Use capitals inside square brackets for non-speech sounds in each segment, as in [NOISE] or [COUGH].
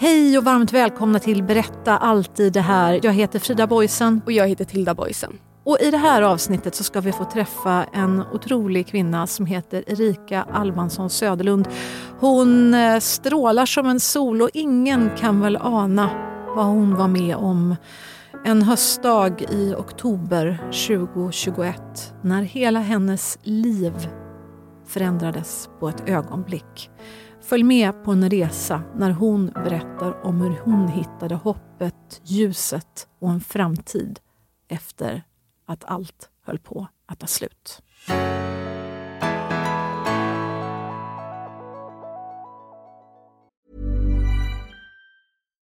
Hej och varmt välkomna till Berätta alltid det här. Jag heter Frida Boysen. Och jag heter Tilda Boysen. Och i det här avsnittet så ska vi få träffa en otrolig kvinna som heter Erika Alvansson Söderlund. Hon eh, strålar som en sol och ingen kan väl ana vad hon var med om en höstdag i oktober 2021 när hela hennes liv förändrades på ett ögonblick. Följ med på en resa när hon berättar om hur hon hittade hoppet, ljuset och en framtid efter att allt höll på att ta slut.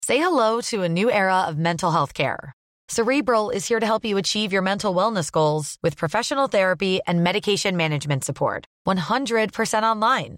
Say hello to a new era of mental health care. Cerebral is here to help you achieve your mental wellness goals with professional therapy and medication management support. 100% online.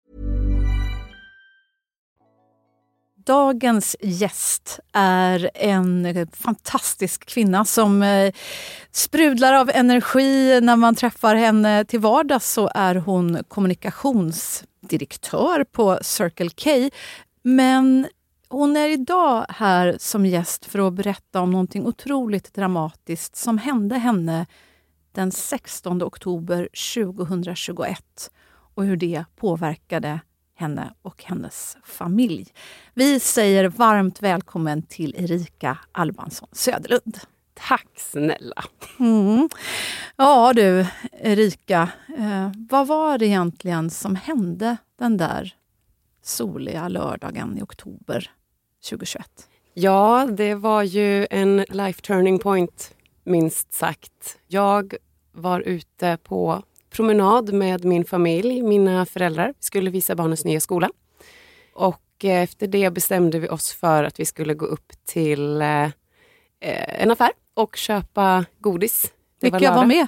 Dagens gäst är en fantastisk kvinna som eh, sprudlar av energi. När man träffar henne till vardags så är hon kommunikationsdirektör på Circle K. Men hon är idag här som gäst för att berätta om någonting otroligt dramatiskt som hände henne den 16 oktober 2021 och hur det påverkade henne och hennes familj. Vi säger varmt välkommen till Erika Albansson Söderlund. Tack snälla. Mm. Ja du, Erika. Eh, vad var det egentligen som hände den där soliga lördagen i oktober 2021? Ja, det var ju en life turning point, minst sagt. Jag var ute på promenad med min familj, mina föräldrar. Vi skulle visa barnens nya skola. Och eh, efter det bestämde vi oss för att vi skulle gå upp till eh, en affär och köpa godis. Det Vilka var, var med?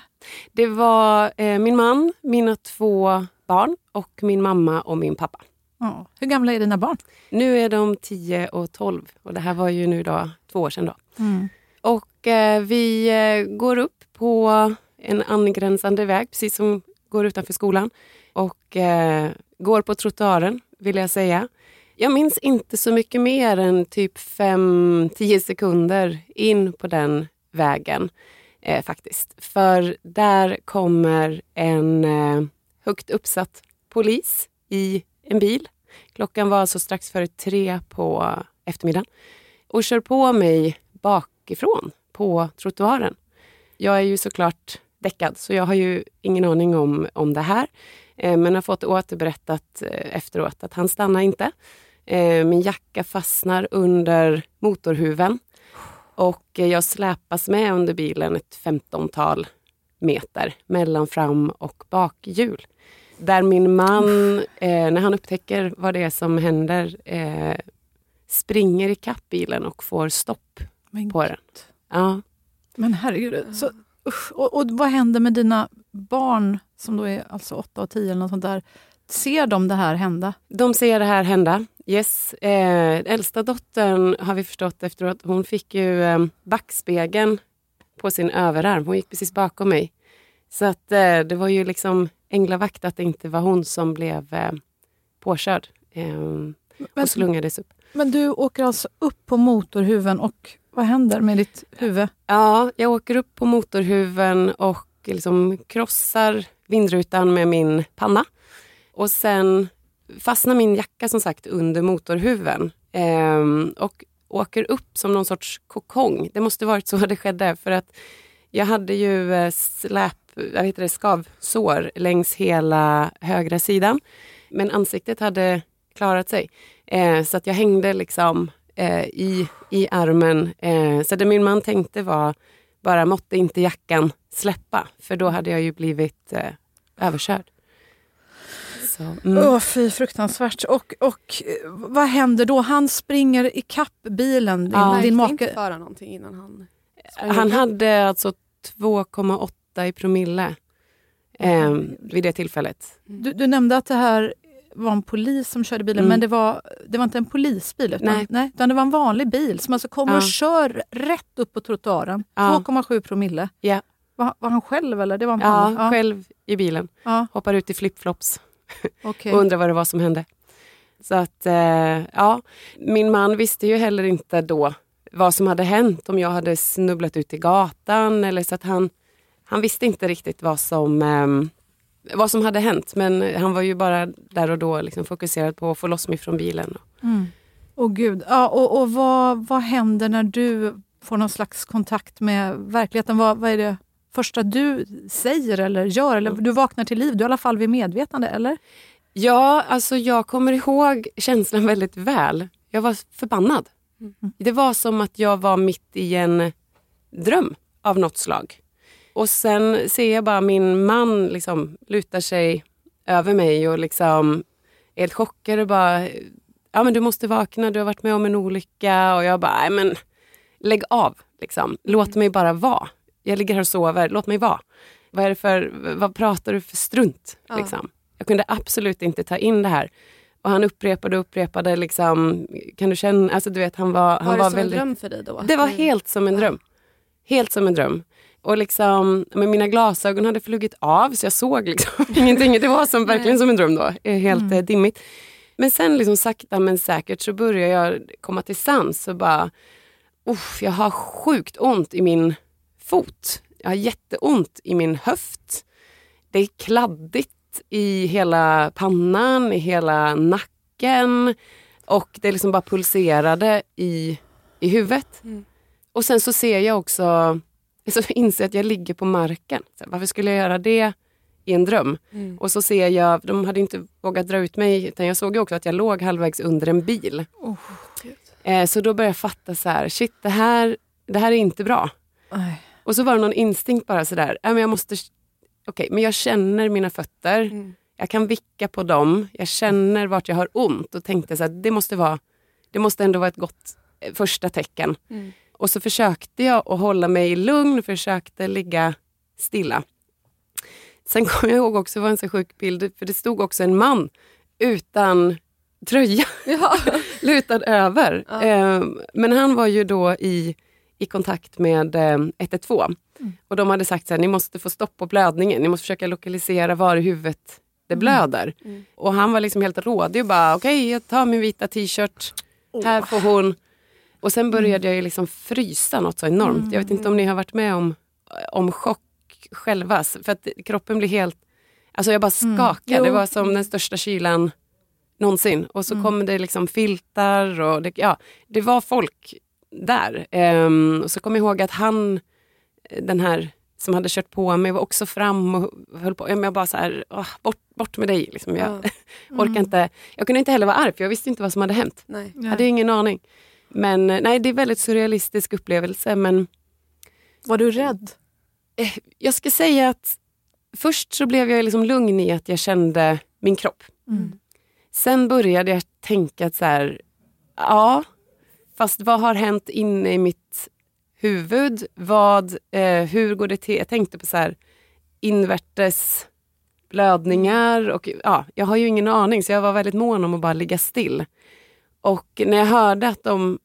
Det var eh, min man, mina två barn och min mamma och min pappa. Ja. Hur gamla är dina barn? Nu är de 10 och 12 och det här var ju nu då två år sedan. Då. Mm. Och eh, vi eh, går upp på en angränsande väg, precis som går utanför skolan. Och eh, går på trottoaren, vill jag säga. Jag minns inte så mycket mer än typ 5-10 sekunder in på den vägen. Eh, faktiskt. För där kommer en eh, högt uppsatt polis i en bil. Klockan var alltså strax före tre på eftermiddagen. Och kör på mig bakifrån på trottoaren. Jag är ju såklart däckad, så jag har ju ingen aning om, om det här. Eh, men har fått återberättat eh, efteråt att han stannar inte. Eh, min jacka fastnar under motorhuven och jag släpas med under bilen ett femtontal meter mellan fram och bakhjul. Där min man, eh, när han upptäcker vad det är som händer, eh, springer i kapp bilen och får stopp Men på den. Ja. Men herregud, så, usch, och, och, vad händer med dina barn som då är alltså 8 och 10 eller något sånt där? Ser de det här hända? De ser det här hända, yes. Eh, äldsta dottern har vi förstått efteråt, hon fick ju eh, backspegeln på sin överarm. Hon gick precis bakom mig. Så att eh, det var ju liksom änglavakt att det inte var hon som blev eh, påkörd eh, och slungades upp. Men du åker alltså upp på motorhuven och vad händer med ditt huvud? Ja, jag åker upp på motorhuven och liksom krossar vindrutan med min panna. Och sen fastnar min jacka som sagt under motorhuven ehm, och åker upp som någon sorts kokong. Det måste varit så [LAUGHS] det skedde för att jag hade ju eh, släp, jag heter det, skavsår längs hela högra sidan. Men ansiktet hade klarat sig. Ehm, så att jag hängde liksom eh, i, i armen. Eh, så det min man tänkte var, bara måtte inte jackan släppa, för då hade jag ju blivit eh, överkörd. Så, mm. oh, fy, fruktansvärt. Och, och eh, vad händer då? Han springer ikapp bilen, din, ja. din make. inte föra någonting innan han... Han hade alltså 2,8 i promille eh, vid det tillfället. Du, du, nämnde att det här var en polis som körde bilen, mm. men det var, det var inte en polisbil utan, nej. Nej, utan det var en vanlig bil som alltså kommer ja. och kör rätt upp på trottoaren. Ja. 2,7 promille. Ja. Var, var, han själv eller? Det var ja, ja, själv i bilen. Ja. Hoppar ut i flipflops [LAUGHS] okay. och undrar vad det var som hände. Så att, eh, ja, min man visste ju heller inte då vad som hade hänt, om jag hade snubblat ut i gatan eller så att han, han visste inte riktigt vad som, eh, vad som hade hänt. Men han var ju bara där och då liksom fokuserad på att få loss mig från bilen. Mm. Oh, gud. Ja, och, och vad, vad händer när du får någon slags kontakt med verkligheten? Vad, vad är det första du säger eller gör? Eller. Du vaknar till liv, du är i alla fall vid medvetande, eller? Ja, alltså jag kommer ihåg känslan väldigt väl. Jag var förbannad. Mm. Det var som att jag var mitt i en dröm av något slag. Och sen ser jag bara min man liksom luta sig över mig och liksom är helt chockad och bara, ja men du måste vakna, du har varit med om en olycka. Och jag bara, nej men lägg av. Liksom. Låt mm. mig bara vara. Jag ligger här och sover, låt mig vara. Vad, är det för, vad pratar du för strunt? Ja. Liksom. Jag kunde absolut inte ta in det här. Och han upprepade och upprepade. Liksom, kan du känna, alltså du vet, han var, han var det som väldigt, en dröm för dig då? Det var helt som en dröm. Helt som en dröm. Och liksom, men mina glasögon hade flugit av så jag såg liksom [LAUGHS] ingenting. Det var som, verkligen som en dröm då. Helt mm. Eh, dimmigt. Men sen liksom sakta men säkert så började jag komma till sans och bara, jag har sjukt ont i min fot. Jag har jätteont i min höft. Det är kladdigt i hela pannan, i hela nacken och det liksom bara pulserade i, i huvudet. Mm. Och sen så ser jag också, så [LAUGHS] inser att jag ligger på marken. Så varför skulle jag göra det i en dröm? Mm. Och så ser jag, de hade inte vågat dra ut mig, utan jag såg också att jag låg halvvägs under en bil. Oh, eh, så då började jag fatta så här, shit det här, det här är inte bra. Aj. Och så var det någon instinkt bara sådär, äh, men jag måste, okay, men jag känner mina fötter. Mm. Jag kan vicka på dem, jag känner vart jag har ont och tänkte så här, det måste vara, det måste ändå vara ett gott eh, första tecken. Mm. Och så försökte jag att hålla mig lugn, försökte ligga stilla. Sen kom jag ihåg också, det var en så sjuk bild, för det stod också en man utan tröja, ja. [LAUGHS] lutad över. Ja. Eh, men han var ju då i, i kontakt med eh, 112. Mm. Och de hade sagt att ni måste få stopp på blödningen, ni måste försöka lokalisera var i huvudet det blöder. Mm. Mm. Och han var liksom helt rådig och bara, okej okay, jag tar min vita t-shirt, oh. här får hon. Och sen började jag ju liksom frysa något så enormt. Mm. Jag vet inte om ni har varit med om, om chock själva. För att kroppen blir helt... Alltså jag bara mm. skakade. Mm. Det var som den största kylan någonsin. Och så mm. kom det liksom filtar och det, ja, det var folk där. Um, och så kom jag ihåg att han, den här som hade kört på mig var också fram och höll på. Jag bara så här, åh, bort, bort med dig. Liksom. Jag, ja. [LAUGHS] mm. orkar inte. jag kunde inte heller vara arg för jag visste inte vad som hade hänt. Nej. Jag hade ingen aning. Men eh, nej, det är en väldigt surrealistisk upplevelse. Men, var du rädd? Eh, jag ska säga att först så blev jag liksom lugn i att jag kände min kropp. Mm. Sen började jag tänka att så här, ja, fast vad har hänt inne i mitt huvud? Vad, eh, hur går det till? Jag tänkte på så här, invärtes blödningar och ja, jag har ju ingen aning så jag var väldigt mån om att bara ligga still. Och när jag hörde att de,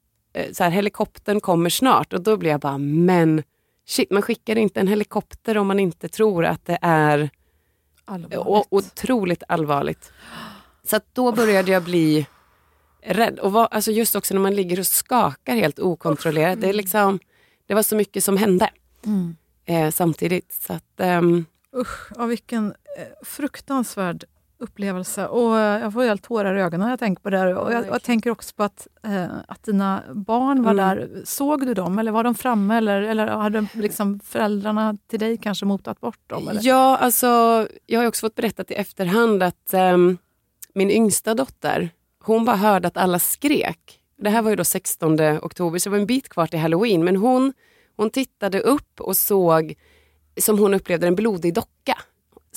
så här, helikoptern kommer snart och då blev jag bara, men shit, man skickar inte en helikopter om man inte tror att det är allvarligt. otroligt allvarligt. Så då började jag bli rädd. Och var, alltså just också när man ligger och skakar helt okontrollerat. Mm. Det, är liksom, det var så mycket som hände mm. eh, samtidigt. Så att, um... Usch, ja, vilken eh, fruktansvärd upplevelse. Och eh, jag får helt tårar i ögonen när jag tänker på det. Och jag, jag tänker också på att, eh, att dina barn var mm. där. Såg du dem eller var de framme? Eller, eller hade liksom föräldrarna till dig kanske motat bort dem? Eller? Ja, alltså, jag har också fått berättat i efterhand att um, min yngsta dotter, hon bara hörde att alla skrek. Det här var ju då 16 oktober så det var en bit kvar till halloween. Men hon, hon tittade upp och såg, som hon upplevde, en blodig docka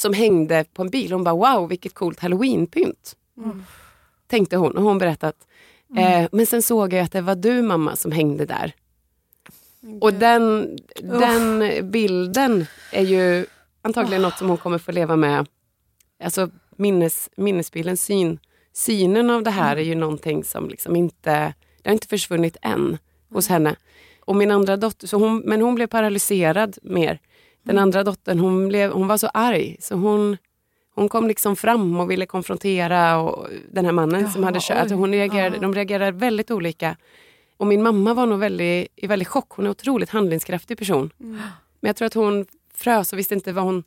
som hängde på en bil. Hon bara wow vilket coolt halloweenpynt. Mm. Tänkte hon och hon berättat. Eh, men sen såg jag att det var du mamma som hängde där. Och den, den bilden är ju antagligen något som hon kommer få leva med. Alltså minnes, minnesbilden, syn, synen av det här är ju någonting som liksom inte, det har inte försvunnit än hos henne. Och min andra dotter, så hon, men hon blev paralyserad mer. Den andra dottern hon, blev, hon var så arg så hon, hon kom liksom fram och ville konfrontera och den här mannen som Jaha, hade kört. Alltså hon reagerade, Ja. De reagerade väldigt olika. Och min mamma var nog väldigt, i väldigt chock. Hon är en otroligt handlingskraftig person. Mm. Men jag tror att hon frös och visste inte vad hon,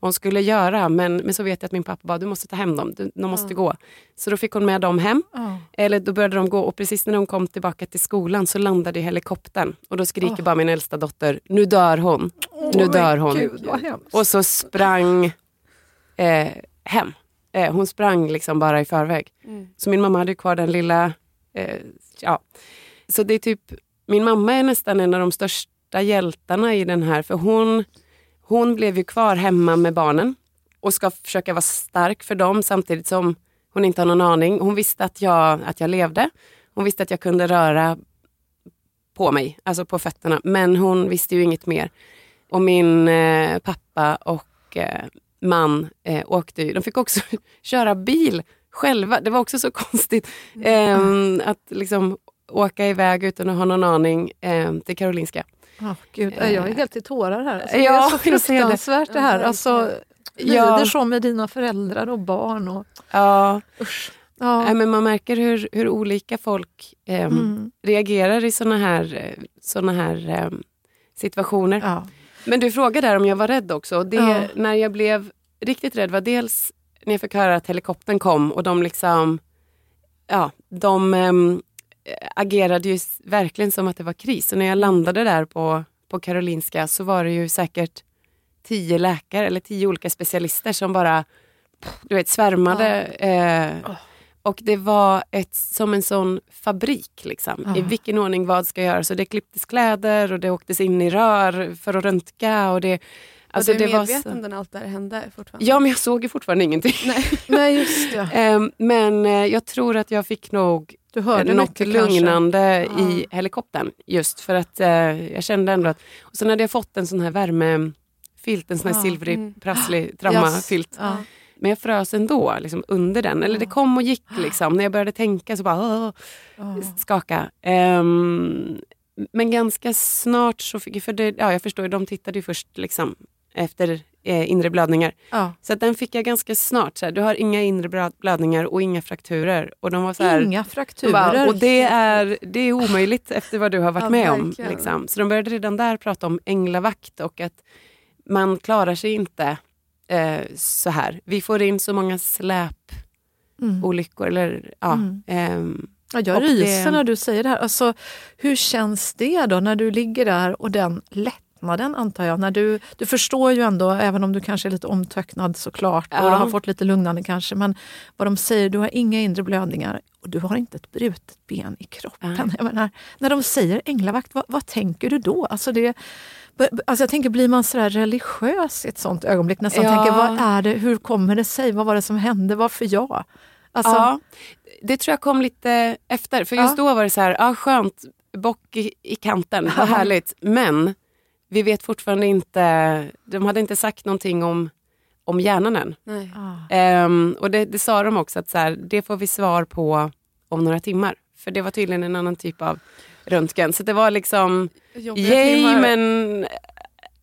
hon skulle göra. Men, men så vet jag att min pappa bara, du måste ta hem dem, du, de måste Ja. gå. Så då fick hon med dem hem. Ja. Eller då började de gå och precis när de kom tillbaka till skolan så landade helikoptern. Och då skriker Åh. bara min äldsta dotter, nu dör hon. Nu Åh, dör hon. Gud. Och så sprang eh, hem. Eh, hon sprang liksom bara i förväg. Mm. Så min mamma hade kvar den lilla... Eh, ja. Så det är typ, min mamma är nästan en av de största hjältarna i den här. För hon, hon blev ju kvar hemma med barnen och ska försöka vara stark för dem samtidigt som hon inte har någon aning. Hon visste att jag, att jag levde. Hon visste att jag kunde röra på mig, alltså på fötterna. Men hon visste ju inget mer. Och min eh, pappa och eh, man eh, åkte ju, de fick också [LAUGHS] köra bil själva. Det var också så konstigt eh, att liksom åka iväg utan att ha någon aning eh, till Karolinska. Ja, Gud, jag är helt i tårar här. Alltså, Ja, det är så det. fruktansvärt det, Ja, här. verkligen. Alltså, Ja. lider så med dina föräldrar och barn. Och, Ja, usch. Ja. nej, men man märker hur, hur olika folk eh, Mm. reagerar i såna här, eh, såna här eh, situationer. Ja. Men du frågade där om jag var rädd också. Det, Ja. När jag blev riktigt rädd var dels när jag fick höra att helikoptern kom och de liksom, ja, de ehm, agerade ju verkligen som att det var kris. Och när jag landade där på, på Karolinska så var det ju säkert tio läkare eller tio olika specialister som bara du vet, svärmade. Eh, och det var ett, som en sån fabrik. Liksom. Ja. I vilken ordning vad ska göras. Så det klipptes kläder och det åktes in i rör för att röntga. Och det, alltså var du det var medveten så, när allt det här hände fortfarande? Ja, men jag såg ju fortfarande ingenting. Nej. [LAUGHS] Nej, just det. Ehm, men eh, jag tror att jag fick nog Du hörde något mycket kanske. lugnande Ja. i helikoptern. Just för att eh, jag kände ändå att... Och sen hade jag fått en sån här värmefilt, en sån här Ja. silvrig Mm. prasslig [GASPS] traumafilt. Ja. Men jag frös ändå liksom, under den. Eller det kom och gick liksom. När jag började tänka så bara skaka. Ehm, men ganska snart så fick jag, för det, ja jag förstår ju, de tittade ju först liksom efter eh, inre blödningar. Ja. Så att den fick jag ganska snart. Så här, du har inga inre blö- blödningar och inga frakturer. Och de var så här, Inga frakturer. bara, och det är, det är omöjligt efter vad du har varit Ja, med om. Liksom. Så de började redan där prata om änglavakt och att man klarar sig inte eh, så här. Vi får in så många släpolyckor. Mm. Eller, ja, Mm. ehm, Ja, jag och det- ryser när du säger det här. Alltså, hur känns det då när du ligger där och den lättnaden antar jag? När du, du förstår ju ändå, även om du kanske är lite omtöcknad såklart och Ja. har fått lite lugnande kanske, men vad de säger, du har inga inre blödningar och du har inte ett brutet ben i kroppen. Jag menar, när de säger änglavakt, vad, vad tänker du då? Alltså det, Alltså jag tänker, blir man sådär religiös i ett sånt ögonblick? Nästan Ja. tänker, vad är det, hur kommer det sig? Vad var det som hände? Varför jag? Alltså, ja, det tror jag kom lite efter. För just Ja. då var det så här, ja, skönt, bock i, i kanten, vad härligt. Men vi vet fortfarande inte, de hade inte sagt någonting om, om hjärnan än. Nej. ah, Ehm, och det, det sa de också att så här, det får vi svar på om några timmar. För det var tydligen en annan typ av röntgen. Så det var liksom, Jobbiga yay timmar. men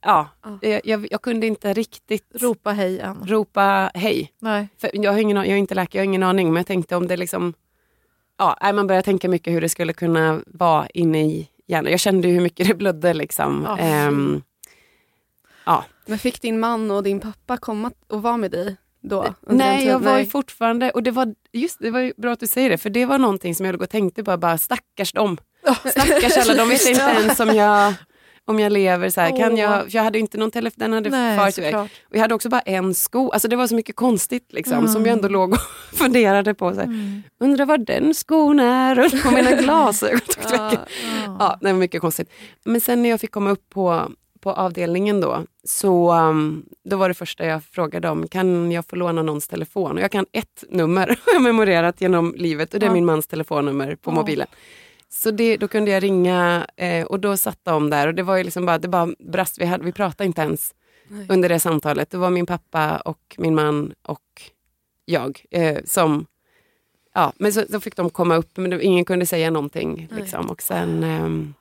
ja, Ja. jag, jag, jag kunde inte riktigt ropa hej än. ropa hej. Nej. För jag, har ingen, jag är inte läkare, jag har ingen aning. Men jag tänkte om det liksom, ja, man börjar tänka mycket hur det skulle kunna vara inne i hjärnan. Jag kände ju hur mycket det blödde liksom. Ja. Ehm, ja. Men fick din man och din pappa komma och vara med dig då? den Nej, jag var ju fortfarande, och det var, just det var ju bra att du säger det, för det var någonting som jag låg och tänkte bara, bara stackars dem. Stackars alla, de visste [LAUGHS] inte ens om jag om jag lever. Så här, kan Åh. jag, för jag hade inte någon telefon, den hade Nej, farit iväg. Och jag hade också bara en sko, alltså det var så mycket konstigt liksom, Mm. som jag ändå låg och [LAUGHS] funderade på. Så här, Undrar var den skon är och på mina [LAUGHS] glasögon [LAUGHS] tog vägen. Ja, det var mycket konstigt. Men sen när jag fick komma upp på, på avdelningen då, så um, då var det första jag frågade om, kan jag få låna någons telefon? Och jag kan ett nummer, har jag memorerat genom livet och det är Ja. min mans telefonnummer på Ja. mobilen. Så det, då kunde jag ringa eh, och då satt de där och det var ju liksom bara, det bara brast, vi, hade, vi pratade inte ens Nej. under det samtalet. Det var min pappa och min man och jag eh, som Ja, men så, så fick de komma upp men det, ingen kunde säga någonting. Liksom. Och sen, ehm,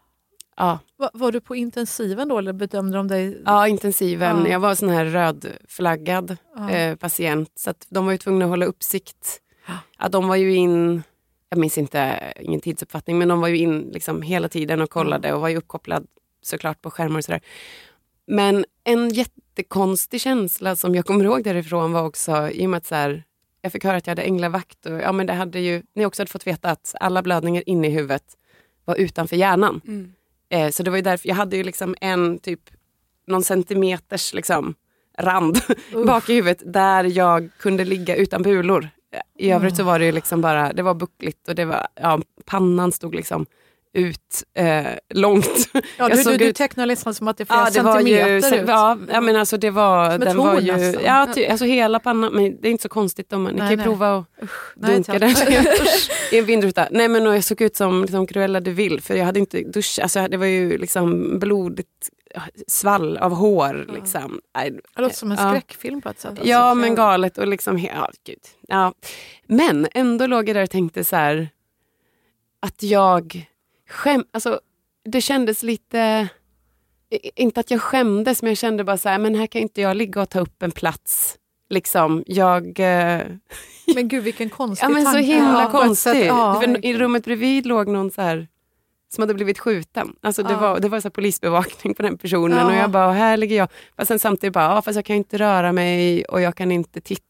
ja, Va, var du på intensiven då eller bedömde de dig? ja, intensiven. Ja. Jag var sån här rödflaggad Ja. eh, patient så att de var ju tvungna att hålla uppsikt. Ja, de var ju in, jag minns inte, ingen tidsuppfattning, men de var ju in liksom hela tiden och kollade och var ju uppkopplad såklart på skärmar och sådär. Men en jättekonstig känsla som jag kommer ihåg därifrån var också i och med att så här, jag fick höra att jag hade änglavakt och ja, men det hade ju, ni också hade fått veta att alla blödningar inne i huvudet var utanför hjärnan. Mm. Eh, så det var ju därför, jag hade ju liksom en typ, någon centimeters liksom rand [LAUGHS] bak i huvudet där jag kunde ligga utan bulor. I övrigt så var det ju liksom bara, det var buckligt och det var, ja, pannan stod liksom ut eh, långt. [LAUGHS] Ja, jag du, du, du tecknar liksom som att det är flera Ja, det centimeter ju, ut. ja, ja, men alltså det var, Som den var ju, nästan. ja, ty, alltså hela pannan, men det är inte så konstigt om man, ni Nej, kan ju nej. prova att dunka den [LAUGHS] i en vindruta. Nej men jag såg ut som liksom, Cruella de Vil för jag hade inte duschat, alltså, det var ju liksom blodigt svall av hår. Liksom. Nej, Det låter som en ja. skräckfilm på ett sätt. alltså. Ja men galet och liksom, ja, gud. Ja. Men ändå låg jag där och tänkte så här att jag skäm, alltså det kändes lite, inte att jag skämdes men jag kände bara så här, men här kan inte jag ligga och ta upp en plats. Liksom, jag... Eh, Men gud vilken konstig [LAUGHS] ja men så tanke. himla Ja, konstigt. ja. I rummet bredvid låg någon så här som hade blivit skjuten. Alltså det Ja. var, det var så polisbevakning på den personen Ja. och jag bara, här ligger jag. Fast sen samtidigt bara, ja, fast jag kan inte röra mig och jag kan inte titta.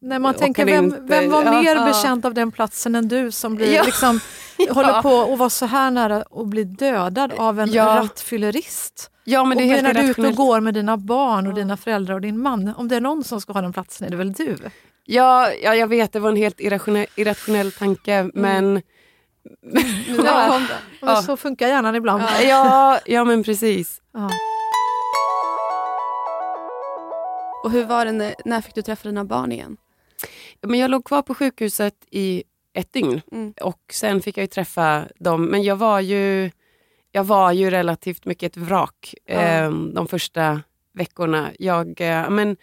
Nej, man och tänker, vem, inte- vem var ja. mer Ja. bekänt av den platsen än du som blir, Ja. liksom, [LAUGHS] håller på att vara så här nära att bli dödad av en Ja. rattfyllerist? Ja men och det är helt när du är ute och går med dina barn och dina föräldrar och din man, om det är någon som ska ha den platsen är det väl du? Ja, ja, jag vet, det var en helt irrationell, irrationell tanke Mm. men Och Ja. Så funkar hjärnan ibland. ja, ja men precis. Ja. Och hur var det när, när fick du träffa dina barn igen? Men jag låg kvar på sjukhuset i ett dygn Mm. och sen fick jag ju träffa dem. Men jag var ju, jag var ju relativt mycket ett vrak Ja. eh, de första veckorna. Jag, eh, men,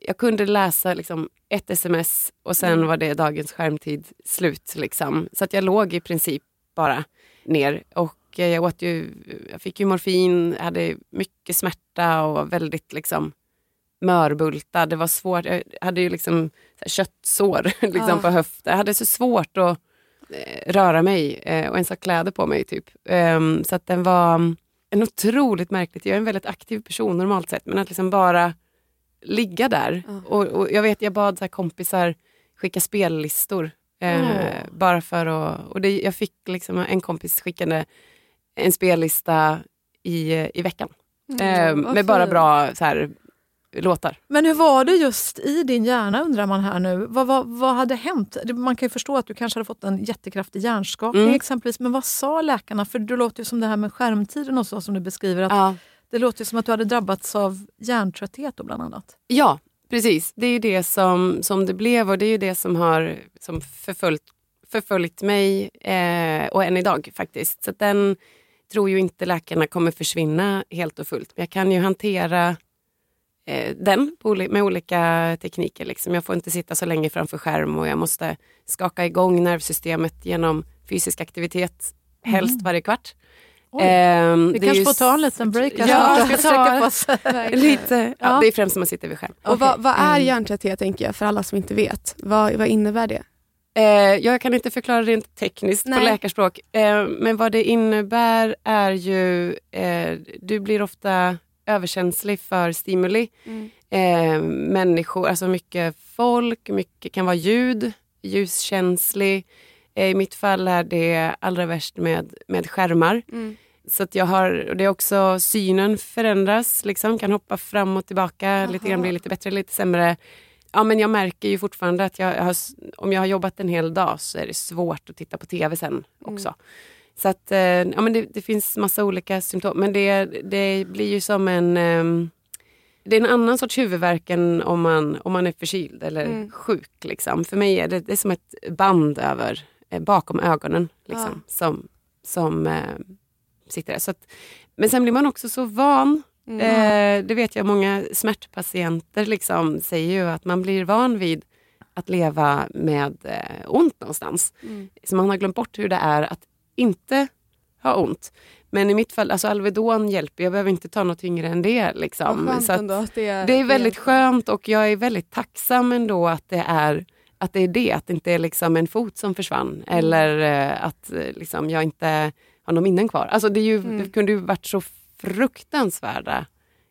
jag kunde läsa liksom, ett sms och sen Mm. var det dagens skärmtid slut. Liksom. Så att jag låg i princip bara ner. Och eh, jag, åt ju, jag fick ju morfin, hade mycket smärta och var väldigt liksom, mörbultad. Det var svårt. Jag hade ju liksom köttsår [LAUGHS] liksom, Ja. på höften. Jag hade så svårt att eh, röra mig eh, och ens ha kläder på mig. Typ. Ehm, så att den var mm, en otroligt märkligt. Jag är en väldigt aktiv person normalt sett, men att liksom bara ligga där. Ja. Och, och jag vet, jag bad så kompisar skicka spellistor. Eh, Åh. Bara för att, och det, jag fick liksom en kompis skickade en spellista i, i veckan. Eh, vad med bara bra så här, låtar. Men hur var det just i din hjärna undrar man här nu? Vad, vad, vad hade hänt? Man kan ju förstå att du kanske hade fått en jättekraftig hjärnskakning Mm. exempelvis. Men vad sa läkarna? För det låter ju som det här med skärmtiden och så som du beskriver. Att Ja. Det låter som att du hade drabbats av hjärntrötthet då bland annat. Ja, precis. Det är ju det som, som det blev och det är ju det som har som förföljt, förföljt mig eh, och än idag faktiskt. Så den tror ju inte läkarna kommer försvinna helt och fullt. Men jag kan ju hantera eh, den med olika tekniker. Liksom. Jag får inte sitta så länge framför skärm och jag måste skaka igång nervsystemet genom fysisk aktivitet, helst varje kvart. Oj. Ehm, Vi kanske får ta en liten break Ja, ska [LAUGHS] sträcka på. [LAUGHS] Verkligen. Lite, ja. Ja. Det är främst när man sitter vid skärm. Och vad, vad är Mm. hjärntrötthet tänker jag för alla som inte vet? Vad, vad innebär det? Eh, jag kan inte förklara rent tekniskt på Nej. läkarspråk. Eh, men vad det innebär är ju, eh, du blir ofta överkänslig för stimuli. Eh, människor, alltså mycket folk, mycket kan vara ljud, ljuskänslig. Eh, I mitt fall är det allra värst med, med skärmar. Mm. så att jag har, och det är också synen förändras, liksom, kan hoppa fram och tillbaka, lite grann bli lite bättre, lite sämre. Ja, men jag märker ju fortfarande att jag har, om jag har jobbat en hel dag så är det svårt att titta på tv sen också. Så att, eh, ja, men det, det finns massa olika symptom. Men det, det blir ju som en... ehm, det är en annan sorts huvudvärk än om man, om man är förkyld eller Mm. sjuk. Liksom. För mig är det, det är som ett band över, bakom ögonen liksom, som, som eh, sitter där. Så att, men sen blir man också så van. Mm. Eh, det vet jag många smärtpatienter liksom, säger ju att man blir van vid att leva med eh, ont någonstans. Mm. Så man har glömt bort hur det är att inte ha ont. Men i mitt fall, alltså Alvedon hjälper, jag behöver inte ta något tyngre än det. Liksom. Skönt Så att ändå det, det är väldigt skönt och jag är väldigt tacksam ändå att det är att det är det, att det inte är liksom en fot som försvann eller eh, att eh, liksom, jag inte har några minnen kvar. Alltså det, ju, Mm. det kunde ju varit så fruktansvärda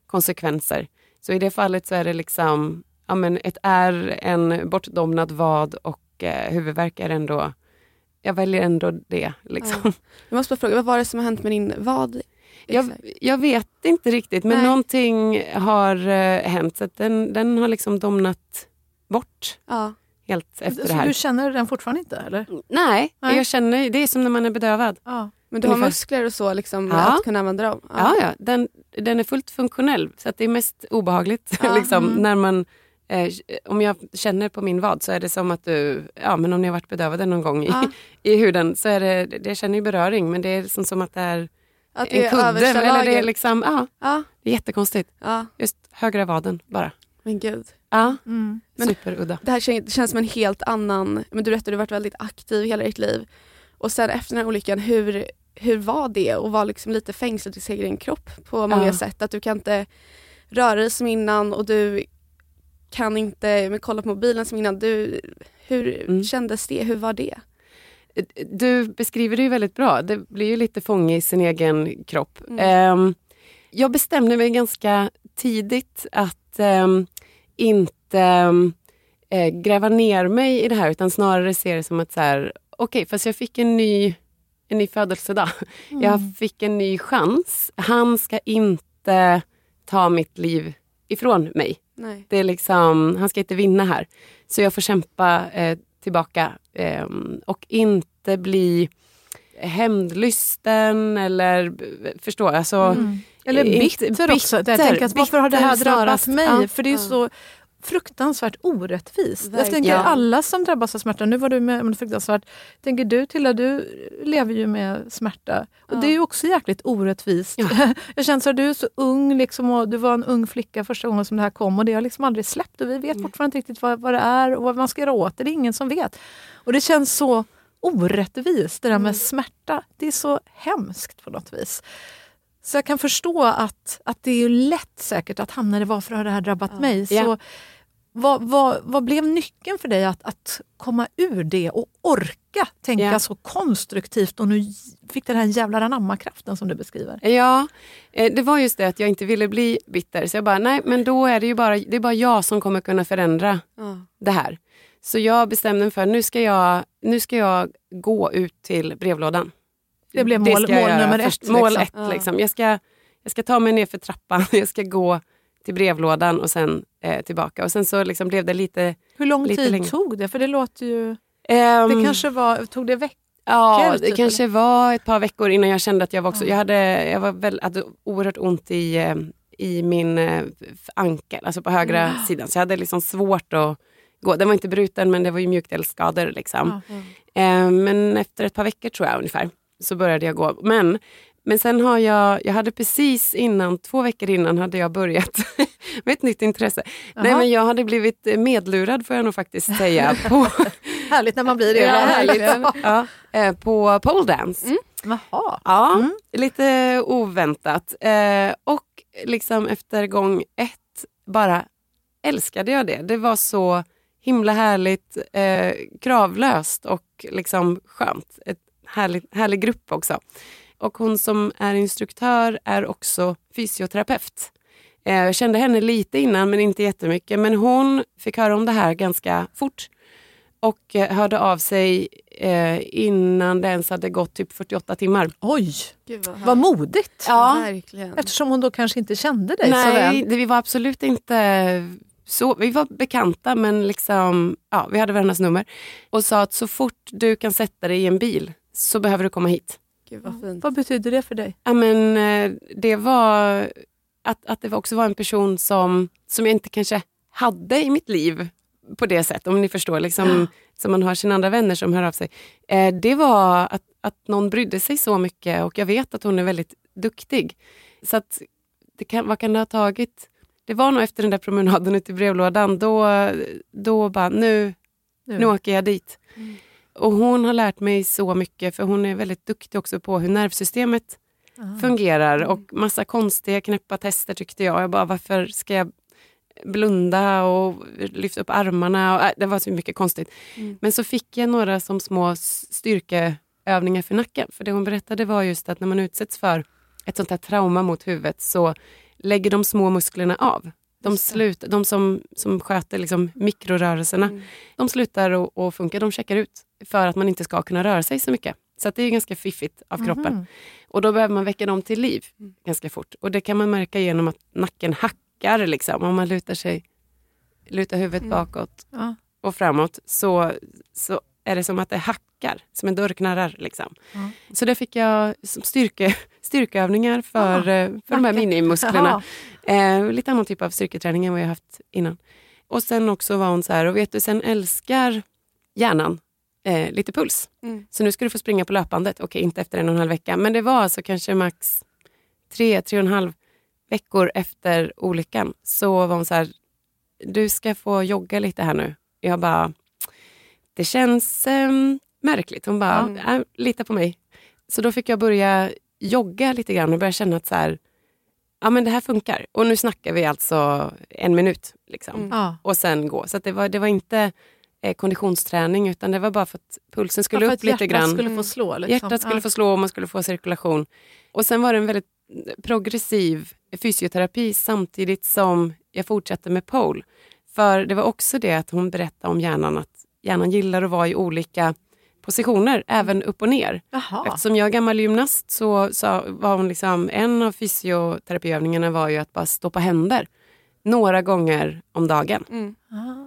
konsekvenser. Så i det fallet så är det liksom ja, men ett är en bortdomnad vad och eh, huvudvärk är ändå, jag väljer ändå det. Liksom. Jag måste bara fråga, vad var det som har hänt med din vad? Jag, jag vet inte riktigt men Nej. någonting har eh, hänt så den, den har liksom domnat bort Ja. Helt efter Så det här. du känner den fortfarande inte? Eller? Nej, Nej. jag känner, det är som när man är bedövad. Ja. Men du har Ungefär. muskler och så liksom, Ja. att kunna använda dem? Ja, ja, den, den är fullt funktionell så det är mest obehagligt. [LAUGHS] Liksom, Mm. när man, eh, om jag känner på min vad så är det som att du, ja men om ni har varit bedövade någon gång i, [LAUGHS] i huden så är det, det jag känner ju beröring men det är som, som att det är Att en kudde. Eller det är liksom, ja, Ja. det är jättekonstigt. ja, Just högra vaden bara. men gud. Ja, Mm. Men- superudda. Det här kän- det känns som en helt annan, men du berättade du har varit väldigt aktiv hela ditt liv. Och sen efter den här olyckan, hur, hur var det att vara liksom lite fängslad i sin egen kropp på många Ja. sätt? Att du kan inte röra dig som innan och du kan inte men kolla på mobilen som innan. Du, hur Mm. kändes det? Hur var det? Du beskriver det ju väldigt bra. Det blir ju lite fånge i sin egen kropp. Mm. Ehm, jag bestämde mig ganska tidigt att ehm, inte eh, gräva ner mig i det här utan snarare se det som att så här, okej, fast jag fick en ny, en ny födelsedag. Jag fick en ny chans. Han ska inte ta mitt liv ifrån mig. Nej. Det är liksom, han ska inte vinna här. Så jag får kämpa eh, tillbaka ehm, och inte bli hämndlysten eller förstå, alltså, Mm. Eller Inte bitter också. Jag bitter, tänker att varför har det här bitter drabbat mig? Ja. För det är Ja. så fruktansvärt orättvist. Jag Verkligen. tänker Ja. alla som drabbas av smärta, nu var du med om det fruktansvärt. Tänker du Tilla, du lever ju med smärta. Och Ja. Det är ju också jäkligt orättvist. Ja. [LAUGHS] Jag känner så att du är så ung liksom, du var en ung flicka första gången som det här kom och det har liksom aldrig släppt och vi vet Mm. fortfarande inte riktigt vad, vad det är och vad man ska göra åt det. Det är ingen som vet. Och det känns så orättvist det där med Mm. smärta. Det är så hemskt på något vis. Så jag kan förstå att, att det är lätt säkert att hamna i varför har det här drabbat Ja. mig. Så Ja. vad, vad, vad blev nyckeln för dig att, att komma ur det och orka tänka Ja. så konstruktivt och nu fick den här jävla anamma-kraften som du beskriver? Ja, eh, det var just det att jag inte ville bli bitter. Så jag bara, nej men då är det ju bara, det är bara jag som kommer kunna förändra det här. Så jag bestämde mig för nu ska jag, nu ska jag gå ut till brevlådan. Det blev mål- jag mål nummer ett, Mål liksom. ett Ja. liksom. Jag ska, jag ska ta mig ner för trappan, [LAUGHS] jag ska gå till brevlådan och sen eh, tillbaka. Och sen så liksom blev det lite... Hur lång Lite tid längre. tog det? För det låter ju... ehm, Det kanske var, tog det veckor? Ja, typ, det kanske var ett par veckor innan jag kände att jag var också... Ja. Jag hade, jag var väl, hade oerhört ont i, eh, i min eh, ankel, alltså på högra Ja. sidan. Så jag hade liksom svårt att gå. Den var inte bruten men det var ju mjukdelsskador. Liksom. Ja. Eh, men efter ett par veckor tror jag ungefär så började jag gå. Men, men sen har jag, jag hade precis innan, två veckor innan hade jag börjat [LAUGHS] med ett nytt intresse. Nej Jaha. men jag hade blivit medlurad får jag nog faktiskt säga på, [LAUGHS] Härligt när man blir det. Ja, härligt. ja, eh, på pole dance. Jaha. Ja, Mm. lite oväntat. Eh, och liksom efter gång ett bara älskade jag det. Det var så himla härligt, eh, kravlöst och liksom skönt. Ett härligt, härlig grupp också. Och hon som är instruktör är också fysioterapeut. Eh, jag kände henne lite innan men inte jättemycket. Men hon fick höra om det här ganska fort. och eh, hörde av sig eh, innan det ens hade gått typ 48 timmar. Oj, Gud vad, vad modigt. Ja. Verkligen. Eftersom hon då kanske inte kände dig så väl. Nej, det, vi var absolut inte så, vi var bekanta men liksom, ja, vi hade varandras nummer. Och sa att så fort du kan sätta dig i en bil så behöver du komma hit. Gud vad fint. Vad betyder det för dig? Ja, men, eh, det var att, att det också var en person som, som jag inte kanske hade i mitt liv på det sättet, om ni förstår. Liksom, Som man har sina andra vänner som hör av sig. Eh, det var att, att någon brydde sig så mycket och jag vet att hon är väldigt duktig. Så att, det kan, vad kan det ha tagit? Det var nog efter den där promenaden ut i brevlådan. Då, då bara, nu, nu åker jag dit. Och hon har lärt mig så mycket för hon är väldigt duktig också på hur nervsystemet fungerar och massa konstiga knäppa tester tyckte jag. Jag bara, varför ska jag blunda och lyfta upp armarna? Och, äh, det var så mycket konstigt. Mm. Men så fick jag några som små styrkeövningar för nacken. För det hon berättade var just att när man utsätts för ett sånt här trauma mot huvudet så lägger de små musklerna av. De, slut, de som, som sköter liksom mikrorörelserna, Mm. de slutar att funka, de checkar ut för att man inte ska kunna röra sig så mycket. Så det är ganska fiffigt av kroppen. Mhm. Och då behöver man väcka dem till liv Mm. ganska fort. Och det kan man märka genom att nacken hackar. Liksom. Om man lutar, sig, lutar huvudet Mm. bakåt Ja. och framåt så, så är det som att det hackar, som en dörr knarrar. Liksom. Ja. Så det fick jag som styrke, styrkeövningar för, Ah, eh, för de här minimusklerna. [LAUGHS] Eh, lite annan typ av styrketräning än vad jag haft innan. Och sen också var hon så här, och vet du, sen älskar hjärnan eh, lite puls. Mm. Så nu ska du få springa på löpbandet. Okej, inte efter en och en halv vecka, men det var alltså kanske max tre, tre och en halv veckor efter olyckan. Så var hon så här, du ska få jogga lite här nu. Jag bara, det känns ehm, märkligt. Hon bara, Mm. lita på mig. Så då fick jag börja jogga lite grann och börja känna att så här, ja men det här funkar. Och nu snackar vi alltså en minut. Liksom. Mm. Och sen gå. Så att det, var, det var inte eh, konditionsträning utan det var bara för att pulsen skulle Ja, upp lite hjärtat grann. skulle få slå. Liksom. Hjärtat skulle ja. få slå och man skulle få cirkulation. Och sen var det en väldigt progressiv fysioterapi samtidigt som jag fortsatte med pole. För det var också det att hon berättade om hjärnan, att hjärnan gillar att vara i olika positioner, även upp och ner. Jaha. Eftersom jag är gammal gymnast så, så var hon liksom, en av fysioterapiövningarna var ju att bara stå på händer några gånger om dagen. Mm.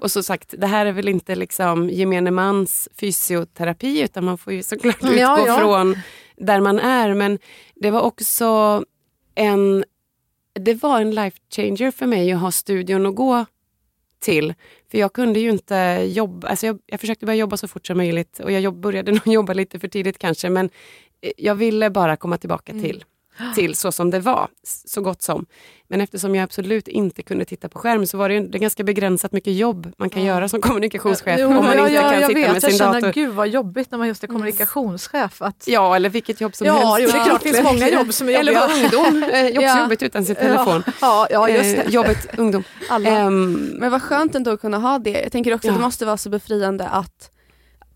Och så sagt, det här är väl inte liksom gemene mans fysioterapi utan man får ju såklart Mm, utgå ja, ja. från där man är. Men det var också en, det var en life changer för mig att ha studion att gå till. För jag kunde ju inte jobba, alltså jag, jag försökte börja jobba så fort som möjligt och jag jobb, började nog [LAUGHS] jobba lite för tidigt kanske men eh, jag ville bara komma tillbaka Mm. till, till så som det var, så gott som. Men eftersom jag absolut inte kunde titta på skärm så var det, ju- det ganska begränsat mycket jobb man kan Ja. göra som kommunikationschef Jo, om man ja, inte ja, kan jag sitta vet. med sin jag känner, dator. Gud vad jobbigt när man just är Mm. kommunikationschef. Att... Ja, eller vilket jobb som Ja, helst. jo, det är klart det finns många jobb som är Eller jobbiga. vara ungdom, eh, [LAUGHS] jobb, Ja. jobbigt utan sin telefon. Ja, ja, just det. Eh, jobbet ungdom. Alla. Ehm, Men vad skönt ändå att kunna ha det. Jag tänker också Ja. att det måste vara så befriande att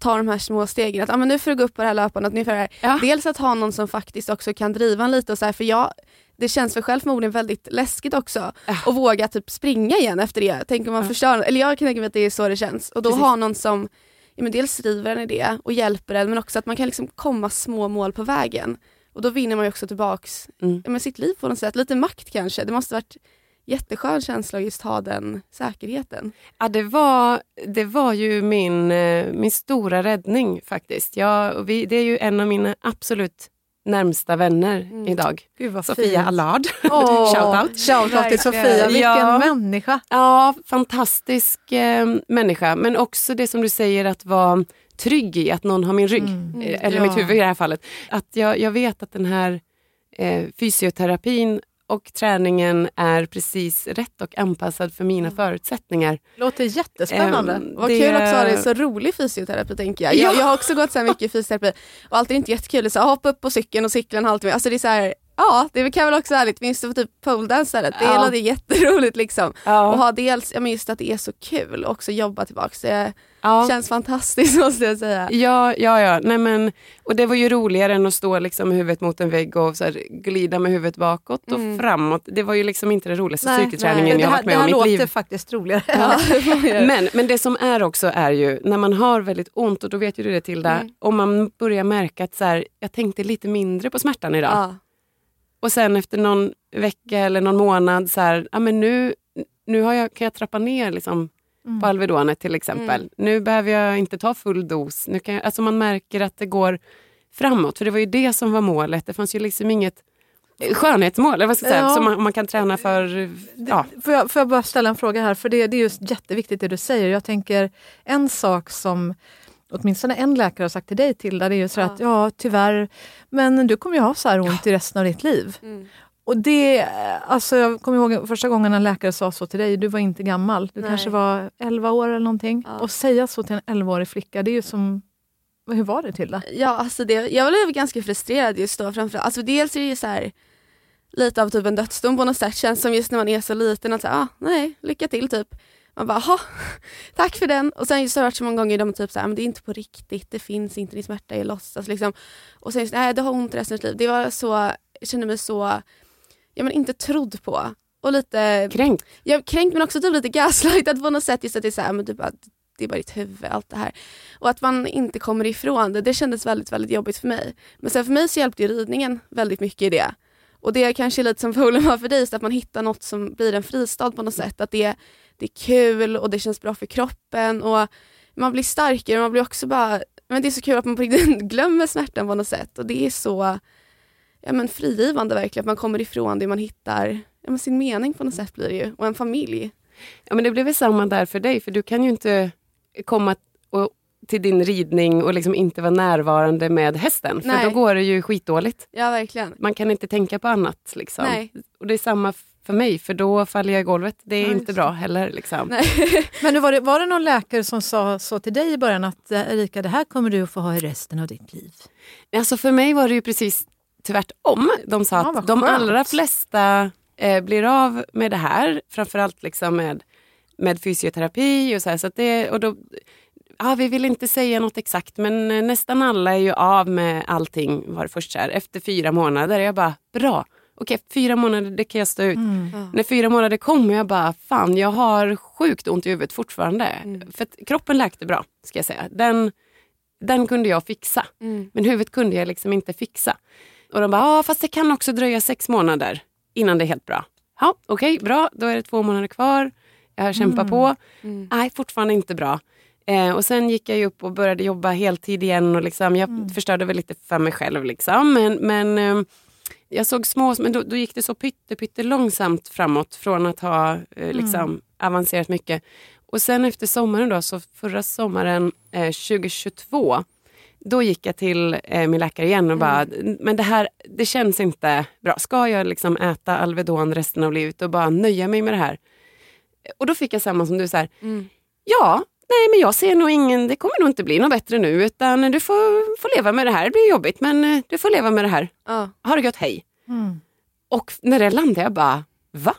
ta de här små stegen. Att ah, men nu får du gå upp på det här löpandet. Nu får det här. ja. Dels att ha någon som faktiskt också kan driva en lite och så här, för jag det känns för själv förmodligen väldigt läskigt också Ja. att våga typ springa igen efter det. Tänk om man Ja. förstör, eller jag kan tänka mig att det är så det känns. Och då Precis. ha någon som ja, men dels driver en i det och hjälper en men också att man kan liksom komma små mål på vägen. Och då vinner man ju också tillbaks Mm. ja, men sitt liv på något sätt, lite makt kanske. Det måste varit jätteskön känsla att just ha den säkerheten. Ja, det, var, det var ju min, eh, min stora räddning faktiskt. Jag, vi, det är ju en av mina absolut närmsta vänner Mm. idag. Gud vad Sofia fint. Allard. [LAUGHS] Åh, Shoutout. Shoutout till. Sofia, vilken Ja. människa. Ja, fantastisk eh, människa. Men också det som du säger att vara trygg i att någon har min rygg. Mm. Eh, Eller Ja. mitt huvud i det här fallet. Att jag, jag vet att den här eh, fysioterapin och träningen är precis rätt och anpassad för mina förutsättningar. Låter jättespännande. Ehm, Vad kul också att ha det så rolig fysioterapi tänker jag. jag. Ja. Jag har också gått så här mycket fysioterapi och alltid inte jättekul. Så här, hoppa upp på cykeln och cykla en halvtimme. Alltså det är så här, ja det kan väl också vara härligt. Minns du för typ poledance? Det Ja. låter jätteroligt liksom. Och Ja, ha dels, ja men just att det är så kul och också jobba tillbaks. Det, Ja. Känns fantastiskt [LAUGHS] måste jag säga. Ja, ja, ja. Nej, men, och det var ju roligare än att stå liksom med huvudet mot en vägg och så här, glida med huvudet bakåt och Mm. framåt. Det var ju liksom inte den roligaste Nej, styrketräningen det jag här, varit det med om här i mitt låter liv. faktiskt roligare. Ja, [LAUGHS] det får man göra. Men, men det som är också är ju när man har väldigt ont, och då vet ju du det Tilda, Mm. om man börjar märka att så här, jag tänkte lite mindre på smärtan idag. ja. Och sen efter någon vecka eller någon månad så här, ja, men nu, nu har jag, kan jag trappa ner liksom, Mm. på Alvedonet till exempel. Mm. Nu behöver jag inte ta full dos. Nu kan jag, alltså man märker att det går framåt. För det var ju det som var målet. Det fanns ju liksom inget skönhetsmål eller vad ska jag säga, Ja. som man, man kan träna för. Ja. Får, jag, får jag bara ställa en fråga här? För det, det är just jätteviktigt det du säger. Jag tänker en sak som åtminstone en läkare har sagt till dig Tilda, det är ju så Ja. att ja tyvärr, men du kommer ju ha så här ont i resten av ditt liv. Mm. Och det, alltså jag kommer ihåg första gången en läkare sa så till dig, du var inte gammal, du Nej. kanske var 11 år eller någonting. Ja. Och säga så till en 11-årig flicka, det är ju som, hur var det Tilda? Ja, alltså det, jag blev ganska frustrerad just då framförallt. Alltså dels är det ju så här, lite av typ en dödsdom på något sätt. Känns som just när man är så liten att säga, ah, nej, lycka till typ. Man bara, "Jaha, [LAUGHS] tack för den. Och sen just har det varit så många gånger de typ så här, men det är inte på riktigt, det finns inte, din smärta är låtsas liksom. Och sen just, nej du har ont resten av ditt liv. Det var så, jag kände mig så, ja men inte trodd på. Och lite Kränkt. jag kränkt men också typ lite gaslightad på något sätt. Just att det är så här, men typ att det är bara ditt huvud, allt det här. Och att man inte kommer ifrån det, det kändes väldigt, väldigt jobbigt för mig. Men sen för mig så hjälpte ju ridningen väldigt mycket i det. Och det är kanske lite som poolen var för dig, att man hittar något som blir en fristad på något sätt. Att det, det är kul och det känns bra för kroppen och man blir starkare. Man blir också bara, men det är så kul att man på riktigt [LAUGHS] glömmer smärtan på något sätt. Och det är så ja, men frigivande verkligen, att man kommer ifrån det, man hittar ja, men sin mening på något sätt blir det ju. Och en familj. Ja, men det blev väl samma där för dig, för du kan ju inte komma och, till din ridning och liksom inte vara närvarande med hästen. För Nej. då går det ju skitdåligt. Ja verkligen. Man kan inte tänka på annat. Liksom. Nej. Och det är samma för mig, för då faller jag i golvet. Det är Ja, inte bra heller. Liksom. Nej. [LAUGHS] Men nu var, det, var det någon läkare som sa så till dig i början att eh, Erika, det här kommer du att få ha i resten av ditt liv? Alltså för mig var det ju precis tvärtom. De sa Ja, att de allra flesta eh, blir av med det här, framförallt liksom med, med fysioterapi och så här. Så att det, och då, ja, vi vill inte säga något exakt men eh, nästan alla är ju av med allting var det först så här, efter fyra månader. Jag bara, bra, okej fyra månader det kan jag stå ut. När fyra månader kom jag bara, fan jag har sjukt ont i huvudet fortfarande. Mm. För att kroppen läkte bra, ska jag säga. Den, den kunde jag fixa. Mm. Men huvudet kunde jag liksom inte fixa. Och de bara, ah, fast det kan också dröja sex månader innan det är helt bra. Ja, okej, bra, då är det två månader kvar. Jag kämpar på. Mm. Nej, fortfarande inte bra. Eh, och sen gick jag upp och började jobba heltid igen och liksom, jag förstörde väl lite för mig själv. Liksom. Men, men eh, jag såg små, men då, då gick det så pytte, pytte långsamt framåt från att ha eh, liksom, avancerat mycket. Och sen efter sommaren då, så förra sommaren eh, 2022, då gick jag till eh, min läkare igen och bara, men det här det känns inte bra. Ska jag liksom äta Alvedon resten av livet och bara nöja mig med det här? Och då fick jag samma som du, så här, Mm. ja, nej men jag ser nog ingen, det kommer nog inte bli något bättre nu utan du får, får leva med det här. Det blir jobbigt men eh, du får leva med det här. Ja. Ha det gött, hej. Mm. Och när det landade jag bara, va?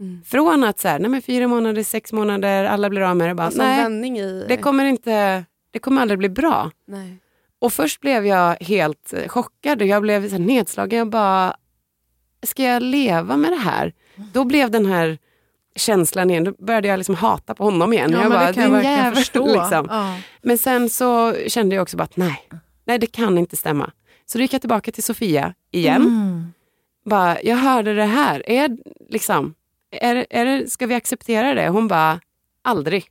Mm. Från att så här, nej men fyra månader, sex månader, alla blir av med det. Bara, Alltså nej, vändning i... det kommer, inte, det kommer aldrig bli bra. Nej. Och först blev jag helt eh, chockad och jag blev så nedslagen. Jag bara, ska jag leva med det här? Då blev den här känslan igen, då började jag liksom hata på honom igen. Ja, jag bara, det kan jag "Din verkligen jävel", förstå. [LAUGHS] Liksom. Ja. Men sen så kände jag också bara att nej, nej det kan inte stämma. Så då gick jag tillbaka till Sofia igen. Mm. Bara, jag hörde det här, är, liksom, är, är ska vi acceptera det? Hon bara, aldrig.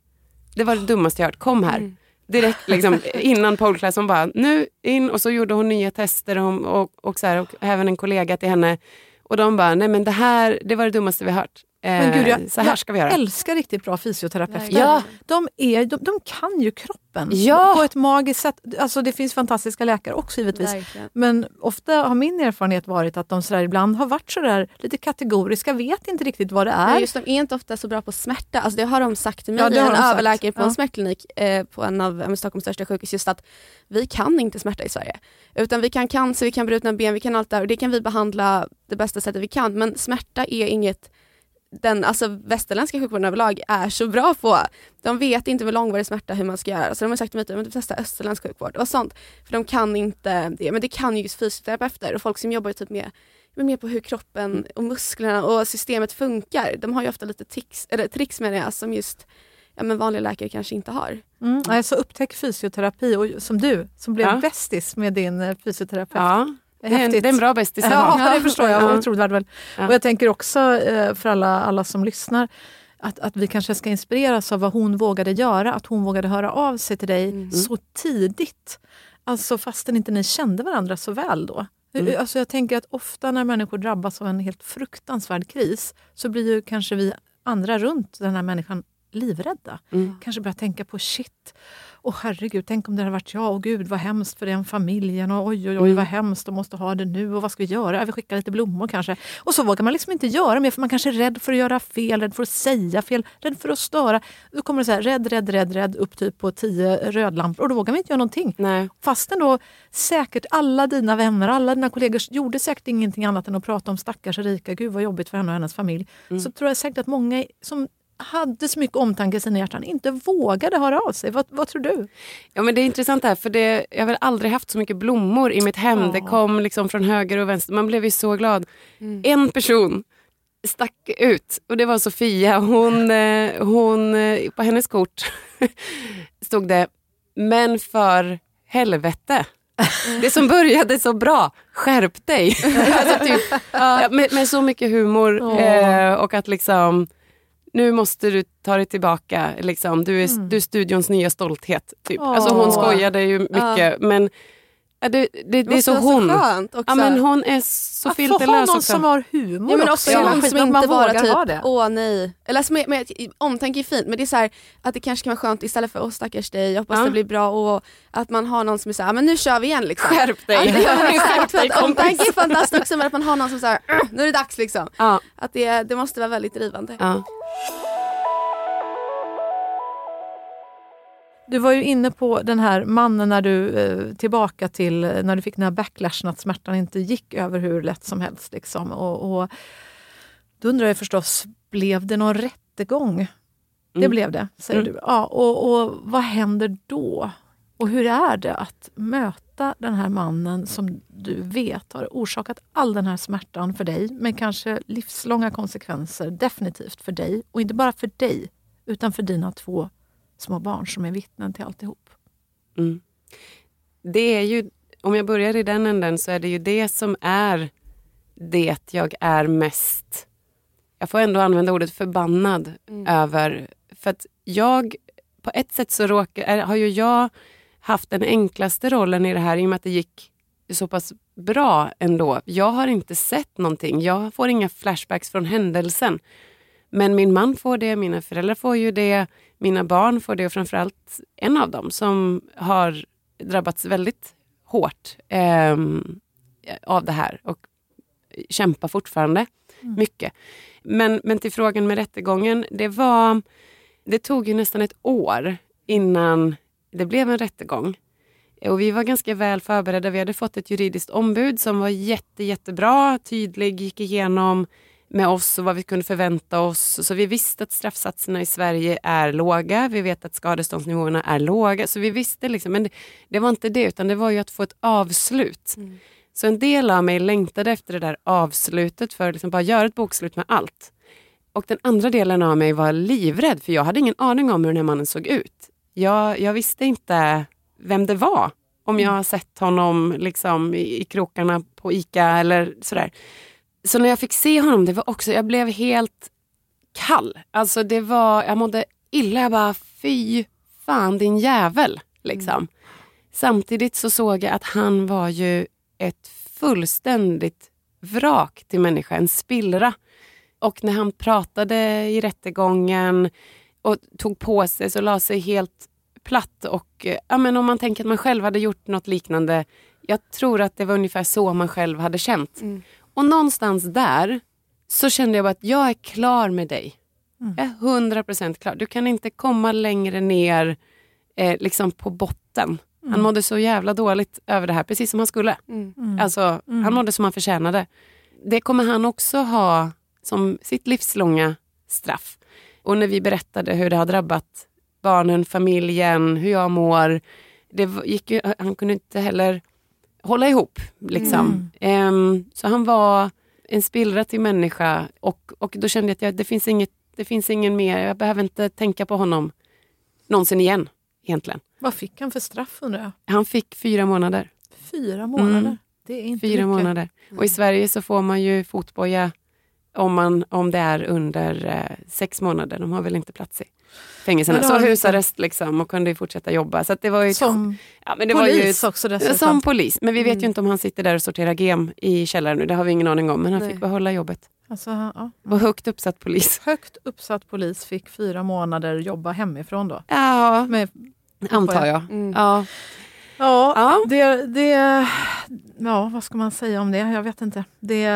Det var det dummaste jag hört, kom här. Mm. Direkt liksom, innan poleclass, hon bara, nu in och så gjorde hon nya tester och, och, och, så här, och även en kollega till henne. Och de bara, nej men det här, det var det dummaste vi har hört. Eh, Men gud, jag, så här ska vi göra. jag älskar riktigt bra fysioterapeuter. Ja. De, är, de, de kan ju kroppen Ja. på ett magiskt sätt. Alltså, det finns fantastiska läkare också givetvis. Verkligen. Men ofta har min erfarenhet varit att de sådär, ibland har varit sådär lite kategoriska, vet inte riktigt vad det är. Nej, just de är inte ofta så bra på smärta. Alltså det har de sagt till mig, Ja, det har en de överläkare på Ja. en smärtklinik eh, på en av eh, Stockholms största sjukhus, just att vi kan inte smärta i Sverige. Utan vi kan cancer, vi kan brutna ben, vi kan allt det här och det kan vi behandla det bästa sättet vi kan. Men smärta är inget den alltså, västerländska sjukvården överlag är så bra på. De vet inte med långvarig smärta hur man ska göra. Så de har sagt till mig att testa österländsk sjukvård och sånt. För de kan inte det. Men det kan ju just fysioterapeuter och folk som jobbar typ med men mer på hur kroppen och musklerna och systemet funkar. De har ju ofta lite tics, eller tricks med det som just ja, men vanliga läkare kanske inte har. Mm, alltså upptäck fysioterapi och som du som blev ja. bästis med din eh, fysioterapeut. Ja. Häftigt. Det är en bra bästis Ja, [LAUGHS] det förstår jag. Ja. Otroligt värdefullt. Ja. Och jag tänker också eh, för alla, alla som lyssnar att, att vi kanske ska inspireras av vad hon vågade göra. Att hon vågade höra av sig till dig mm. så tidigt. Alltså fastän inte ni kände varandra så väl då. Mm. Alltså jag tänker att ofta när människor drabbas av en helt fruktansvärd kris så blir ju kanske vi andra runt den här människan livrädda. Mm. Kanske börjar tänka på shit, åh herregud, tänk om det hade varit jag, och gud vad hemskt för den familjen, och oj oj oj mm. vad hemskt, de måste ha det nu och vad ska vi göra? Vi skickar lite blommor kanske. Och så vågar man liksom inte göra mer för man kanske är rädd för att göra fel, rädd för att säga fel, rädd för att störa. Då kommer det så här, rädd, rädd, rädd, rädd upp typ på tio rödlampor och då vågar man inte göra någonting. Nej. Fastän då säkert alla dina vänner, alla dina kollegor gjorde säkert ingenting annat än att prata om stackars Erika, gud vad jobbigt för henne och hennes familj. Mm. Så tror jag säkert att många som hade så mycket omtanke i sina hjärtan inte vågade höra av sig. Vad, vad tror du? Ja, men det är intressant här, för det, jag har väl aldrig haft så mycket blommor i mitt hem. Ja. Det kom liksom från höger och vänster. Man blev ju så glad. Mm. En person stack ut och det var Sofia. Hon, [LAUGHS] eh, hon, eh, på hennes kort [LAUGHS] stod det “Men för helvete”. Det som började så bra, skärp dig! [LAUGHS] alltså typ, ja, med, med, så mycket humor oh. och att liksom nu måste du ta dig tillbaka. Liksom. Du, är, mm. du är studions nya stolthet. Typ. Oh. Alltså, hon skojade ju mycket. Uh. Men Ja, det, det, det, är så hon. Så skönt också. Ja, men hon är så att filterlös Att få någon som har humor ja, men också. Ja, hon som inte bara typ, åh nej. Eller alltså, med, med, omtanke är fint men det är så här, att det kanske kan vara skönt istället för åh stackars dig, jag hoppas ja. det blir bra och att man har någon som är såhär, men nu kör vi igen liksom. Skärp dig. [LAUGHS] Omtanke är fantastiskt också men att man har någon som säger nu är det dags liksom. Ja. Att det, det måste vara väldigt drivande. Ja. Du var ju inne på den här mannen när du eh, tillbaka till när du fick den här backlashen att smärtan inte gick över hur lätt som helst. Liksom. Och, och då undrar jag förstås, blev det någon rättegång? Mm. Det blev det, säger mm. du. Ja, och, och vad händer då? Och hur är det att möta den här mannen som du vet har orsakat all den här smärtan för dig, med kanske livslånga konsekvenser, definitivt för dig. Och inte bara för dig, utan för dina två små barn som är vittnen till alltihop. Mm. Det är ju, om jag börjar i den änden, så är det ju det som är det jag är mest, jag får ändå använda ordet förbannad mm. över. För att jag, på ett sätt så råkar, har ju jag haft den enklaste rollen i det här i och med att det gick så pass bra ändå. Jag har inte sett någonting. Jag får inga flashbacks från händelsen. Men min man får det, mina föräldrar får ju det, mina barn får det och framförallt en av dem som har drabbats väldigt hårt eh, av det här och kämpar fortfarande mm. mycket. Men, men till frågan med rättegången, det var det tog ju nästan ett år innan det blev en rättegång. Och vi var ganska väl förberedda. Vi hade fått ett juridiskt ombud som var jätte, jättebra, tydlig, gick igenom med oss och vad vi kunde förvänta oss. Så vi visste att straffsatserna i Sverige är låga. Vi vet att skadeståndsnivåerna är låga. Så vi visste liksom, men det, det var inte det utan det var ju att få ett avslut. Mm. Så en del av mig längtade efter det där avslutet för att liksom bara göra ett bokslut med allt. Och den andra delen av mig var livrädd för jag hade ingen aning om hur den här mannen såg ut. Jag, jag visste inte vem det var. Om jag har sett honom liksom i, i krokarna på ICA eller sådär. Så när jag fick se honom, det var också, jag blev helt kall. Alltså det var, jag mådde illa. Jag bara, fy fan din jävel. Liksom. Mm. Samtidigt så såg jag att han var ju ett fullständigt vrak till människa, en spillra. Och när han pratade i rättegången och tog på sig så la sig helt platt. Och eh, ja, men om man tänker att man själv hade gjort något liknande. Jag tror att det var ungefär så man själv hade känt. Mm. Och någonstans där så kände jag bara att jag är klar med dig. Mm. Jag är hundra procent klar. Du kan inte komma längre ner eh, liksom på botten. Mm. Han mådde så jävla dåligt över det här, precis som han skulle. Mm. mm. Alltså, Han mm. mådde som han förtjänade. Det kommer han också ha som sitt livslånga straff. Och när vi berättade hur det har drabbat barnen, familjen, hur jag mår. Det gick ju, han kunde inte heller hålla ihop. Liksom. Um, så han var en spillra till människa och, och då kände jag att jag, det, finns inget, det finns ingen mer, jag behöver inte tänka på honom någonsin igen egentligen. Vad fick han för straff undrar jag? Han fick fyra månader. Fyra månader? Mm. Det är inte Fyra mycket. månader. Och i Sverige så får man ju fotboja om, man, om det är under eh, sex månader. De har väl inte plats i fängelserna. Så husarrest liksom och kunde ju fortsätta jobba. Så det var ju, Som ja, men det polis var ju, också dessutom. Som polis. Men vi vet Mm. ju inte om han sitter där och sorterar gem i källaren nu. Det har vi ingen aning om. Men han Nej. fick behålla jobbet. Alltså, ja. Och högt uppsatt polis. [LAUGHS] Högt uppsatt polis fick fyra månader jobba hemifrån då. Ja, Med, antar jag. Mm. Ja. ja, Ja. Det, det, ja, vad ska man säga om det? Jag vet inte. Det,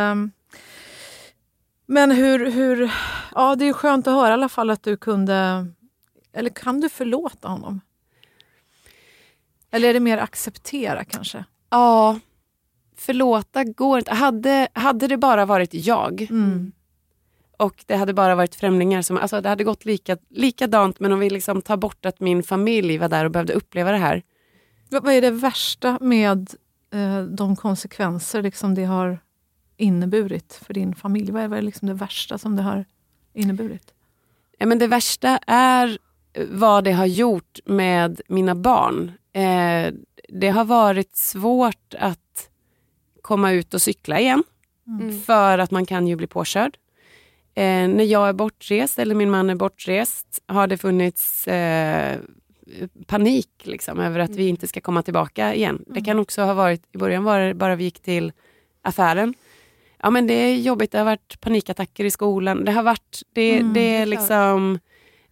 men hur, hur... Ja, det är skönt att höra i alla fall att du kunde... Eller kan du förlåta honom? Eller är det mer acceptera kanske? ja, förlåta går inte. Hade, hade det bara varit jag Mm. och det hade bara varit främlingar som, alltså det hade gått lika, likadant men om vi liksom tar bort att min familj var där och behövde uppleva det här. Vad är det värsta med eh, de konsekvenser liksom det har inneburit för din familj? Vad är, vad är liksom det värsta som det har inneburit? Ja, men det värsta är vad det har gjort med mina barn. Eh, det har varit svårt att komma ut och cykla igen Mm. för att man kan ju bli påkörd. Eh, när jag är bortrest eller min man är bortrest har det funnits eh, panik liksom, över att vi inte ska komma tillbaka igen. Det kan också ha varit, i början var det bara vi gick till affären. Ja men det är jobbigt, det har varit panikattacker i skolan. Det har varit, det, Mm, det är är klart.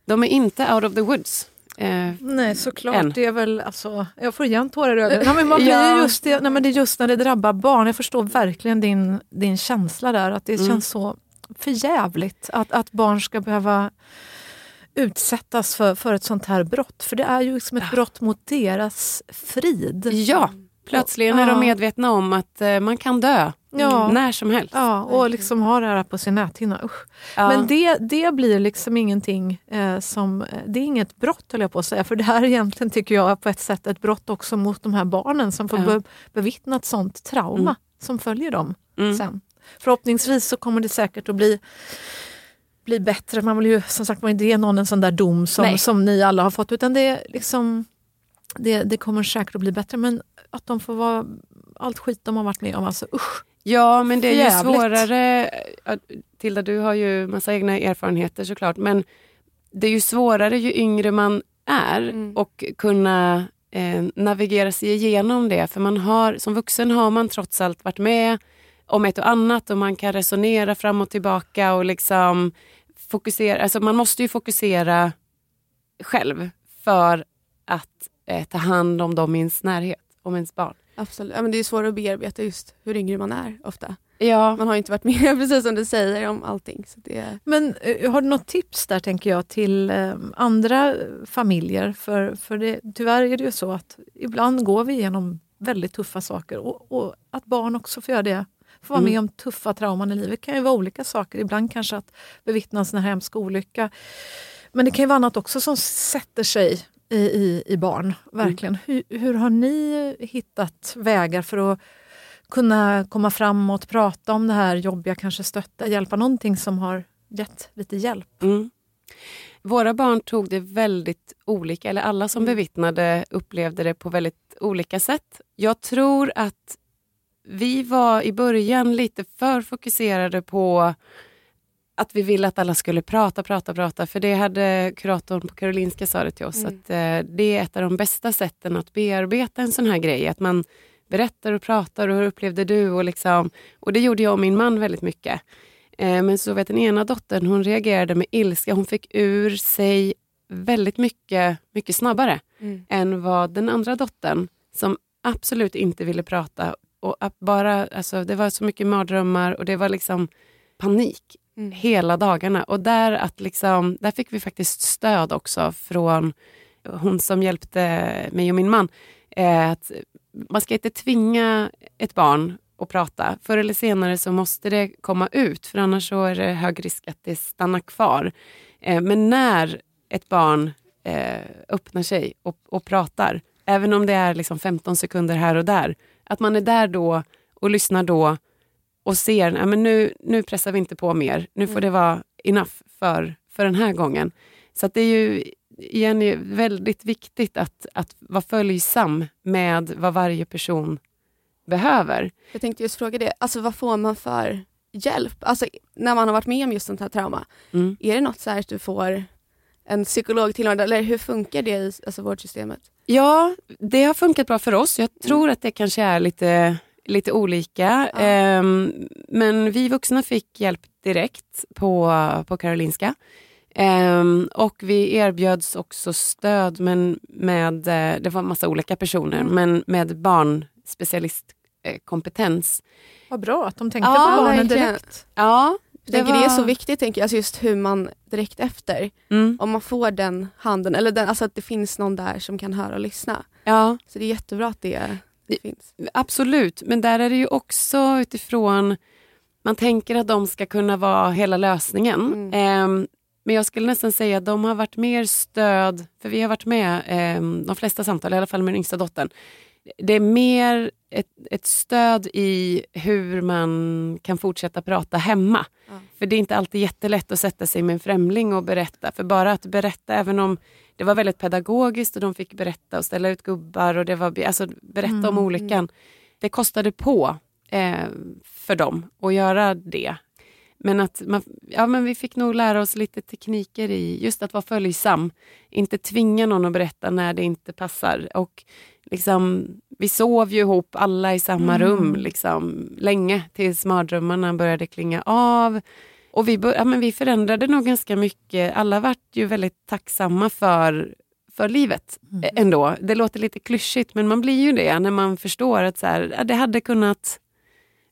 De är inte out of the woods. Eh, Nej, såklart. Än. Det är väl, alltså, jag får igen tårar i ögonen. Nej, men man [LAUGHS] blir Ja. ju just det, nej, men det är just när det drabbar barn. Jag förstår verkligen din, din känsla där. Att det Mm. känns så förjävligt att, att barn ska behöva utsättas för, för ett sånt här brott. För det är ju liksom ett brott mot deras frid. ja, plötsligen är de medvetna om att eh, man kan dö Ja. när som helst. Ja, och liksom ha det här på sin näthinna. Usch. Ja. Men det, det blir liksom ingenting eh, som... eh, Det är inget brott höll jag på att säga. För det här är egentligen tycker jag på ett sätt ett brott också mot de här barnen som får Ja. be, bevittna ett sånt trauma Mm. som följer dem Mm. sen. Förhoppningsvis så kommer det säkert att bli, bli bättre. Man vill ju som sagt inte ge någon en sån där dom som, Nej. som ni alla har fått. Utan det, är liksom, det, det kommer säkert att bli bättre. Men att de får vara allt skit de har varit med om. Alltså usch. Ja, men det är ju Jävligt. svårare. ja, Tilda, du har ju massa egna erfarenheter såklart. Men det är ju svårare ju yngre man är Mm. och kunna eh, navigera sig igenom det. För man har, som vuxen har man trots allt varit med om ett och annat och man kan resonera fram och tillbaka och liksom fokusera. Alltså man måste ju fokusera själv för att eh, ta hand om dem i ens närhet, om ens barn. Absolut. Ja, men det är svårt att bearbeta just hur yngre man är ofta. Ja, Man har ju inte varit med, [LAUGHS] precis som du säger, om allting. Så det, Men eh, har du något tips där tänker jag till eh, andra familjer? För, för det, tyvärr är det ju så att ibland går vi igenom väldigt tuffa saker och, och att barn också får göra det. Får vara Mm. med om tuffa trauman i livet. Kan ju vara olika saker. Ibland kanske att bevittna en sån här hemsk olycka. Men det kan ju vara annat också som sätter sig i, i, i barn. Verkligen. Hur, hur har ni hittat vägar för att kunna komma framåt, prata om det här jobbiga, kanske stötta, hjälpa någonting som har gett lite hjälp? Mm. Våra barn tog det väldigt olika, eller alla som bevittnade upplevde det på väldigt olika sätt. Jag tror att vi var i början lite för fokuserade på att vi ville att alla skulle prata, prata, prata. För det hade kuratorn på Karolinska sa det till oss. Mm. Att eh, det är ett av de bästa sätten att bearbeta en sån här grej. Att man berättar och pratar och hur upplevde du? Och, liksom, och det gjorde jag och min man väldigt mycket. Eh, men så vet den ena dottern, hon reagerade med ilska. Hon fick ur sig väldigt mycket, mycket snabbare mm. än vad den andra dottern, som absolut inte ville prata. Och bara, alltså, det var så mycket mardrömmar och det var liksom panik Mm. hela dagarna. Och där, att liksom, där fick vi faktiskt stöd också från hon som hjälpte mig och min man. Eh, att man ska inte tvinga ett barn att prata. Förr eller senare så måste det komma ut för annars så är det hög risk att det stannar kvar. Eh, men när ett barn eh, öppnar sig och, och pratar, även om det är liksom 15 sekunder här och där, att man är där då och lyssnar då och ser, men nu, nu pressar vi inte på mer, nu får Mm. det vara enough för, för den här gången. Så att det är ju igen väldigt viktigt att, att vara följsam med vad varje person behöver. Jag tänkte just fråga det, alltså vad får man för hjälp? Alltså när man har varit med om just sånt här trauma, Mm. är det något så här att du får en psykolog till eller hur funkar det i alltså, vårdsystemet? Ja, det har funkat bra för oss. Jag tror att det kanske är lite, lite olika. Ja. Ehm, men vi vuxna fick hjälp direkt på, på Karolinska. Ehm, och vi erbjöds också stöd men med, eh, det var en massa olika personer, Mm. men med barnspecialistkompetens. Vad bra att de tänkte Ja, på barnen verkligen. direkt. Ja, Jag tänker det är så var- viktigt, tänker jag, alltså just hur man direkt efter, Mm, om man får den handen, eller den, alltså att det finns någon där som kan höra och lyssna. ja. Så det är jättebra att det, det Det- finns. Absolut, men där är det ju också utifrån, man tänker att de ska kunna vara hela lösningen. Mm. Ehm, men jag skulle nästan säga att de har varit mer stöd, för vi har varit med ehm, de flesta samtal, i alla fall med den yngsta dottern. Det är mer ett, ett stöd i hur man kan fortsätta prata hemma. Ja. För det är inte alltid jättelätt att sätta sig med en främling och berätta. För bara att berätta, även om det var väldigt pedagogiskt och de fick berätta och ställa ut gubbar och det var, alltså, berätta om Mm, olyckan. Det kostade på eh, för dem att göra det. Men att man, ja, men vi fick nog lära oss lite tekniker i just att vara följsam. Inte tvinga någon att berätta när det inte passar. Och liksom, vi sov ju ihop alla i samma Mm. rum liksom, länge tills mardrömmarna började klinga av. Och vi, ja, men vi förändrade nog ganska mycket. Alla vart ju väldigt tacksamma för, för livet Mm. eh, ändå. Det låter lite klyschigt men man blir ju det när man förstår att så här, det hade kunnat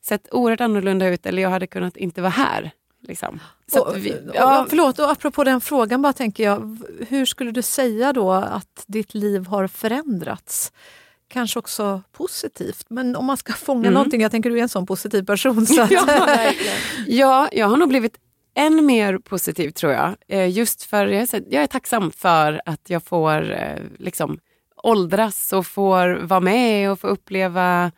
sett oerhört annorlunda ut eller jag hade kunnat inte vara här. Liksom. Så Och, vi, och, ja, förlåt, och apropå den frågan bara tänker jag, hur skulle du säga då att ditt liv har förändrats? Kanske också positivt, men om man ska [LAUGHS] fånga Mm. någonting, jag tänker du är en sån positiv person. Så att, [LAUGHS] Ja. Ja, jag har nog blivit än mer positiv tror jag. Eh, just för jag är, tacksam för att jag får eh, liksom, åldras och får vara med och få uppleva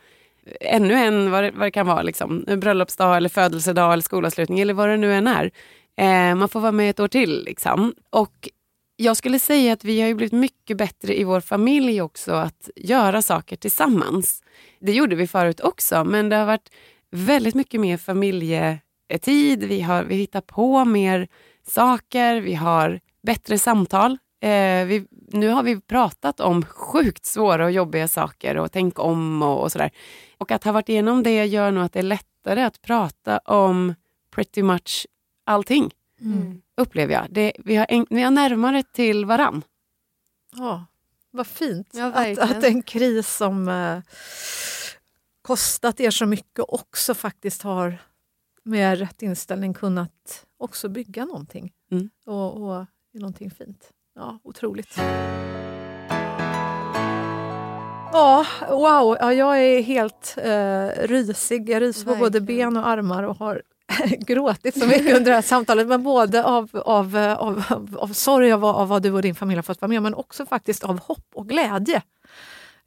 ännu en, vad det, vad det kan vara, liksom, bröllopsdag eller födelsedag eller skolavslutning eller vad det nu än är. Eh, man får vara med ett år till. Liksom. Och jag skulle säga att vi har ju blivit mycket bättre i vår familj också att göra saker tillsammans. Det gjorde vi förut också, men det har varit väldigt mycket mer familjetid. Vi, har, vi hittar på mer saker, vi har bättre samtal. Eh, vi, nu har vi pratat om sjukt svåra och jobbiga saker och tänk om och, och sådär. Och att ha varit igenom det gör nog att det är lättare att prata om pretty much allting, mm. upplever jag. Det, vi, har en, vi har närmare till varann. Ja, vad fint Ja, att, att en kris som eh, kostat er så mycket också faktiskt har med rätt inställning kunnat också bygga någonting. Mm. Och, och någonting fint. Ja, otroligt. Ja, wow. Ja, jag är helt eh, rysig. Jag ryser på både ben och armar och har [LAUGHS] gråtit så mycket under det här samtalet. Men både av, av, av, av, av sorg av, vad- av vad du och din familj har fått vara med om, men också faktiskt av hopp och glädje.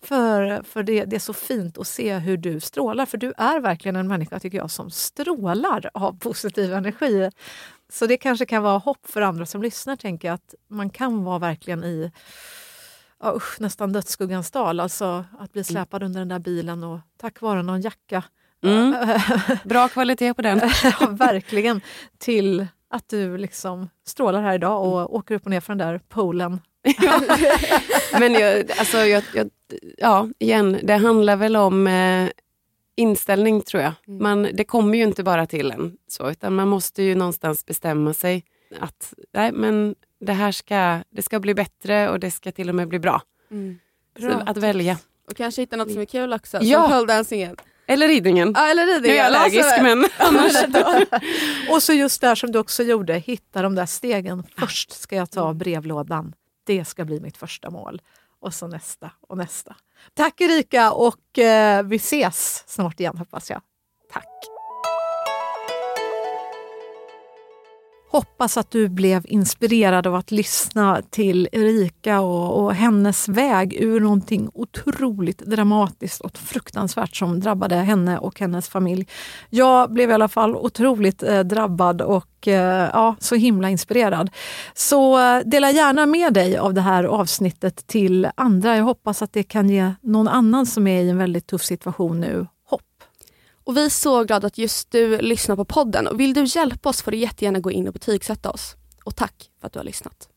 För, för det, det är så fint att se hur du strålar, för du är verkligen en människa tycker jag som strålar av positiv energi. Så det kanske kan vara hopp för andra som lyssnar, tänker jag, att man kan vara verkligen i ja, usch, nästan dödsskuggans dal. Alltså att bli släpad under den där bilen och tack vare någon jacka, Mm. [LAUGHS] Bra kvalitet på den. [LAUGHS] ja, verkligen, till att du liksom strålar här idag och åker upp och ner för den där polen. Ja. [LAUGHS] Men jag, alltså, jag, jag, ja, igen, det handlar väl om eh, inställning tror jag. Mm. Man, det kommer ju inte bara till en, så, utan man måste ju någonstans bestämma sig att nej, men det här ska, det ska bli bättre och det ska till och med bli bra. Mm. Så att välja. Och kanske hitta något som är kul också, Ja. som poledancingen. Eller ridningen. Ja, eller Nu ridningen. är jag allergisk Alltså, men [LAUGHS] annars. Och så just där som du också gjorde, hitta de där stegen. Först ska jag ta brevlådan. Det ska bli mitt första mål. och så nästa och nästa. Tack Erika och eh, vi ses snart igen hoppas jag. Tack! Hoppas att du blev inspirerad av att lyssna till Erika och, och, hennes väg ur någonting otroligt dramatiskt och fruktansvärt som drabbade henne och hennes familj. Jag blev i alla fall otroligt eh, drabbad och eh, ja, så himla inspirerad. Så eh, dela gärna med dig av det här avsnittet till andra. Jag hoppas att det kan ge någon annan som är i en väldigt tuff situation nu och vi är så glada att just du lyssnar på podden och vill du hjälpa oss får du jättegärna gå in och betygsätta oss. Och tack för att du har lyssnat.